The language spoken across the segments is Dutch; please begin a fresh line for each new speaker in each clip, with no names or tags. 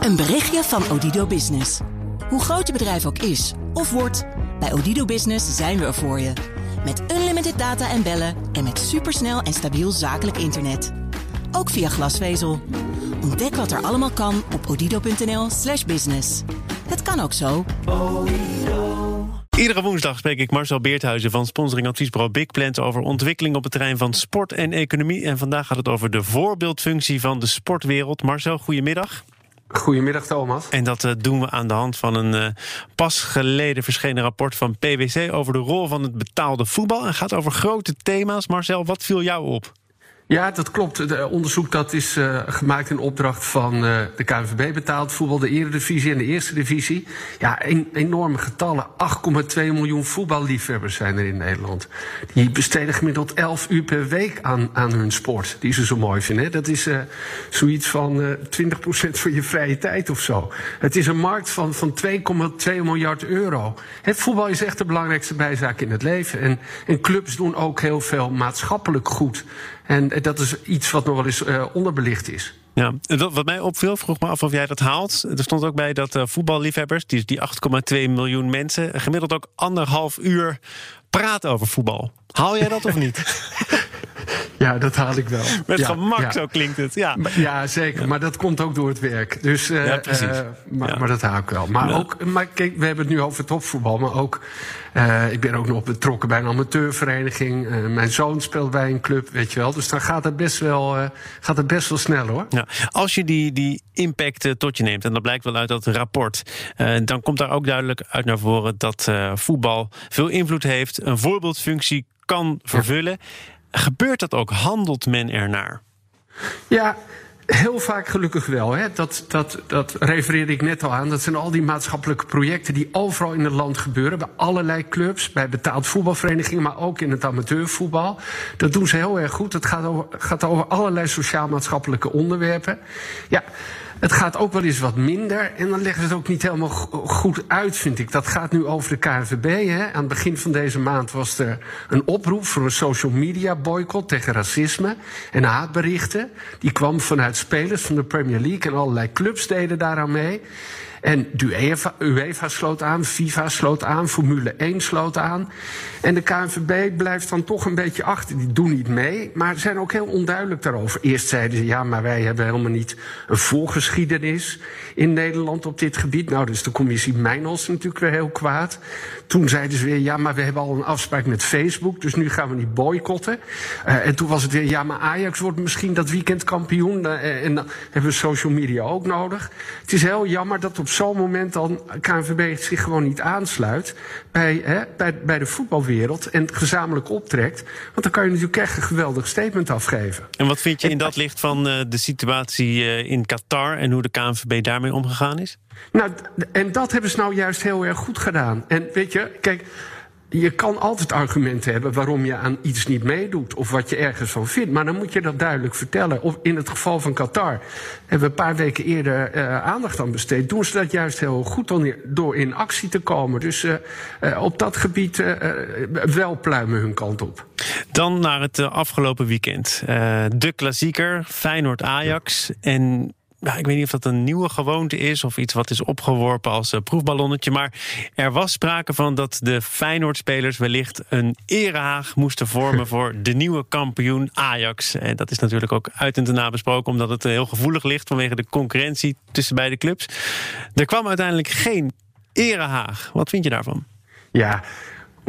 Een berichtje van Odido Business. Hoe groot je bedrijf ook is of wordt, bij Odido Business zijn we er voor je. Met unlimited data en bellen en met supersnel en stabiel zakelijk internet. Ook via glasvezel. Ontdek wat er allemaal kan op odido.nl/slash business. Het kan ook zo.
Iedere woensdag spreek ik Marcel Beerthuizen van sponsoring adviesbureau Big Plant over ontwikkeling op het terrein van sport en economie. En vandaag gaat het over de voorbeeldfunctie van de sportwereld. Marcel, goedemiddag.
Goedemiddag, Thomas.
En dat uh, doen we aan de hand van een uh, pas geleden verschenen rapport van PwC over de rol van het betaalde voetbal. En gaat over grote thema's. Marcel, wat viel jou op?
Ja, dat klopt. Het onderzoek dat is uh, gemaakt in opdracht van uh, de KNVB betaald voetbal, de Eredivisie en de Eerste Divisie. Ja, een, enorme getallen. 8,2 miljoen voetballiefhebbers zijn er in Nederland. Die besteden gemiddeld 11 uur per week aan, aan hun sport, die ze zo mooi vinden. Dat is uh, zoiets van 20% van je vrije tijd of zo. Het is een markt van, van 2,2 miljard euro. Het voetbal is echt de belangrijkste bijzaak in het leven. En, en clubs doen ook heel veel maatschappelijk goed. En dat is iets wat nog wel eens uh, onderbelicht is.
Ja, wat mij opviel, vroeg me af of jij dat haalt. Er stond ook bij dat uh, voetballiefhebbers, die, die 8,2 miljoen mensen, gemiddeld ook anderhalf uur praten over voetbal. Haal jij dat of niet?
Ja, dat haal ik wel.
Met
ja,
gemak,
ja.
zo klinkt het. Ja.
ja, zeker. Maar dat komt ook door het werk. Dus, uh,
ja, precies.
Uh, maar, maar, dat haal ik wel. Maar, ook, maar kijk, we hebben het nu over topvoetbal. Maar ook, uh, ik ben ook nog betrokken bij een amateurvereniging. mijn zoon speelt bij een club, weet je wel. Dus dan gaat het best wel, gaat het best wel snel hoor.
Ja. Als je die, die impact tot je neemt, en dat blijkt wel uit dat rapport. dan komt daar ook duidelijk uit naar voren dat voetbal veel invloed heeft. Een voorbeeldfunctie kan vervullen. Gebeurt dat ook? Handelt men ernaar?
Ja, Heel vaak gelukkig wel. Hè. Dat, dat, dat refereerde ik net al aan. Dat zijn al die maatschappelijke projecten die overal in het land gebeuren. Bij allerlei clubs, bij betaald voetbalverenigingen, maar ook in het amateurvoetbal. Dat doen ze heel erg goed. Het gaat over, gaat over allerlei sociaal-maatschappelijke onderwerpen. Ja. Het gaat ook wel eens wat minder. En dan leggen ze het ook niet helemaal goed uit, vind ik. Dat gaat nu over de KNVB. Hè. Aan het begin van deze maand was er een oproep voor een social media boycott tegen racisme en haatberichten. Die kwam vanuit spelers van de Premier League en allerlei clubs deden daaraan mee. En UEFA, UEFA sloot aan, FIFA sloot aan, Formule 1 sloot aan. En de KNVB blijft dan toch een beetje achter. Die doen niet mee, maar zijn ook heel onduidelijk daarover. Eerst zeiden ze, ja, maar wij hebben helemaal niet een voorgeschiedenis in Nederland op dit gebied. Nou, dus de commissie Mijnels natuurlijk weer heel kwaad. Toen zeiden ze weer, ja, maar we hebben al een afspraak met Facebook, dus nu gaan we niet boycotten. Uh, en toen was het weer, ja, maar Ajax wordt misschien dat weekend kampioen. Uh, en dan hebben we social media ook nodig. Het is heel jammer dat op zo'n moment dan KNVB zich gewoon niet aansluit bij, hè, bij, bij de voetbalwereld en gezamenlijk optrekt. Want dan kan je natuurlijk echt een geweldig statement afgeven.
En wat vind je in dat licht van uh, de situatie uh, in Qatar en hoe de KNVB daarmee omgegaan is?
Nou, en dat hebben ze nou juist heel erg goed gedaan. En weet je, kijk. Je kan altijd argumenten hebben waarom je aan iets niet meedoet of wat je ergens van vindt, maar dan moet je dat duidelijk vertellen. Of in het geval van Qatar hebben we een paar weken eerder uh, aandacht aan besteed. Doen ze dat juist heel goed door in actie te komen. Dus uh, uh, op dat gebied wel pluimen hun kant op.
Dan naar het afgelopen weekend. de klassieker, Feyenoord-Ajax. En nou, ik weet niet of dat een nieuwe gewoonte is of iets wat is opgeworpen als uh, proefballonnetje. Maar er was sprake van dat de Feyenoord-spelers wellicht een erehaag moesten vormen voor de nieuwe kampioen Ajax. En dat is natuurlijk ook uit en te nabesproken, omdat het heel gevoelig ligt vanwege de concurrentie tussen beide clubs. Er kwam uiteindelijk geen erehaag. Wat vind je daarvan?
Ja,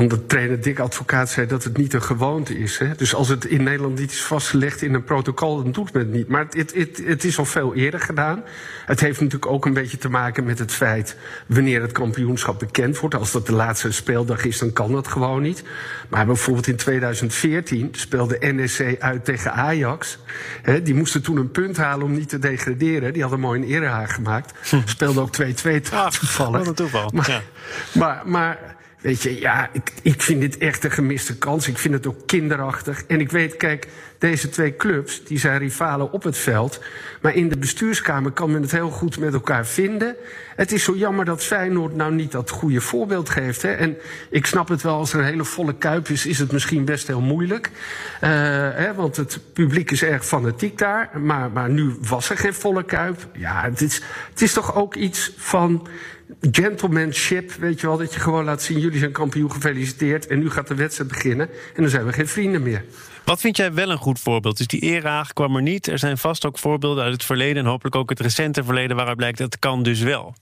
omdat trainer Dick Advocaat zei dat het niet een gewoonte is. Hè? Dus als het in Nederland niet is vastgelegd in een protocol, dan doet men het niet. Maar het, het, het is al veel eerder gedaan. Het heeft natuurlijk ook een beetje te maken met het feit wanneer het kampioenschap bekend wordt. Als dat de laatste speeldag is, dan kan dat gewoon niet. Maar bijvoorbeeld in 2014 speelde NEC uit tegen Ajax. Hè? Die moesten toen een punt halen om niet te degraderen. Die hadden mooi een erehaag gemaakt. Speelde ook 2-2 toevallig.
Ah, wat een toeval.
Maar,
ja.
maar, maar Weet je, ja, ik, ik vind dit echt een gemiste kans. Ik vind het ook kinderachtig. En ik weet, kijk, deze twee clubs, die zijn rivalen op het veld. Maar in de bestuurskamer kan men het heel goed met elkaar vinden. Het is zo jammer dat Feyenoord nou niet dat goede voorbeeld geeft. Hè? En ik snap het wel, als er een hele volle kuip is, is het misschien best heel moeilijk. Uh, hè, want het publiek is erg fanatiek daar. Maar, maar nu was er geen volle kuip. Ja, het is, het is toch ook iets van gentlemanship, weet je wel, dat je gewoon laat zien: jullie zijn kampioen, gefeliciteerd. En nu gaat de wedstrijd beginnen. En dan zijn we geen vrienden meer.
Wat vind jij wel een goed voorbeeld? Dus die eraag kwam er niet. Er zijn vast ook voorbeelden uit het verleden en hopelijk ook het recente verleden waaruit blijkt dat kan dus wel.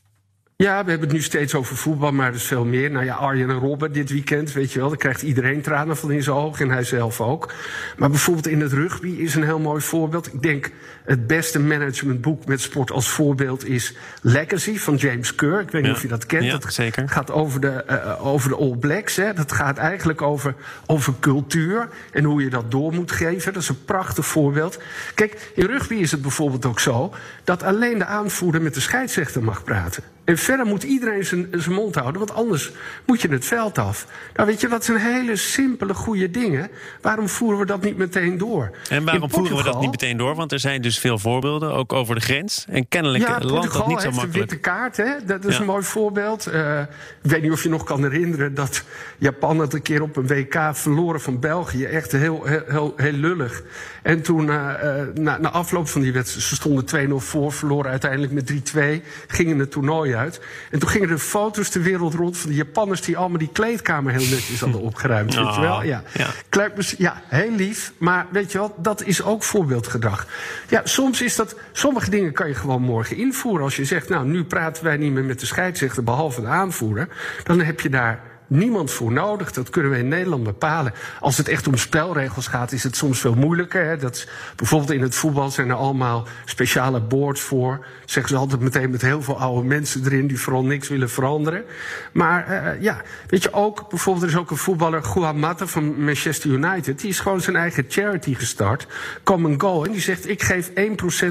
Ja, we hebben het nu steeds over voetbal, maar er is veel meer. Nou ja, Arjen en Robben dit weekend, weet je wel, daar krijgt iedereen tranen van in zijn ogen en hij zelf ook. Maar bijvoorbeeld in het rugby is een heel mooi voorbeeld. Ik denk het beste managementboek met sport als voorbeeld is Legacy van James Kerr. Ik weet niet of je dat kent.
Ja,
dat
zeker.
gaat over de, uh, over de All Blacks. Hè. Dat gaat eigenlijk over, over cultuur en hoe je dat door moet geven. Dat is een prachtig voorbeeld. Kijk, in rugby is het bijvoorbeeld ook zo dat alleen de aanvoerder met de scheidsrechter mag praten. En verder moet iedereen zijn, zijn mond houden, want anders moet je het veld af. Nou, weet je, dat zijn hele simpele, goede dingen. Waarom voeren we dat niet meteen door?
En waarom voeren we dat niet meteen door? Want er zijn dus veel voorbeelden, ook over de grens. En kennelijk
ja,
landt dat niet zo makkelijk.
een witte kaart, hè? dat is ja. een mooi voorbeeld. Uh, ik weet niet of je nog kan herinneren dat Japan het een keer op een WK verloren van België. Echt heel, heel, heel, heel lullig. En toen, uh, na, na afloop van die wedstrijd, ze stonden 2-0 voor, verloren uiteindelijk met 3-2, gingen het toernooi uit. En toen gingen er foto's de wereld rond van de Japanners die allemaal die kleedkamer heel netjes hadden opgeruimd. Oh, weet je wel? Ja. Ja. ja, heel lief. Maar weet je wel, dat is ook voorbeeldgedrag. Ja, soms is dat. Sommige dingen kan je gewoon morgen invoeren. Als je zegt, nou, nu praten wij niet meer met de scheidsrechter, behalve de aanvoerder. Dan heb je daar niemand voor nodig. Dat kunnen we in Nederland bepalen. Als het echt om spelregels gaat, is het soms veel moeilijker. Hè? Dat, bijvoorbeeld in het voetbal zijn er allemaal speciale boards voor. Zeggen ze altijd meteen met heel veel oude mensen erin die vooral niks willen veranderen. Maar uh, ja, weet je ook, bijvoorbeeld er is ook een voetballer, Juan Mata van Manchester United. Die is gewoon zijn eigen charity gestart, Come and Go. En die zegt, ik geef 1%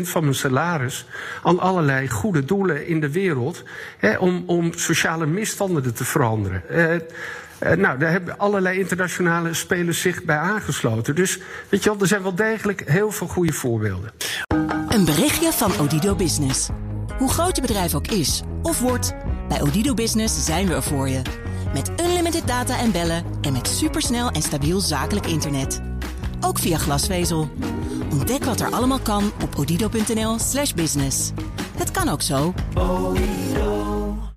van mijn salaris aan allerlei goede doelen in de wereld. Hè, om, om sociale misstanden te veranderen. Uh, uh, nou, daar hebben allerlei internationale spelers zich bij aangesloten. Dus weet je wel, er zijn wel degelijk heel veel goede voorbeelden.
Een berichtje van Odido Business. Hoe groot je bedrijf ook is of wordt, bij Odido Business zijn we er voor je. Met unlimited data en bellen en met supersnel en stabiel zakelijk internet. Ook via glasvezel. Ontdek wat er allemaal kan op odido.nl/slash business. Het kan ook zo.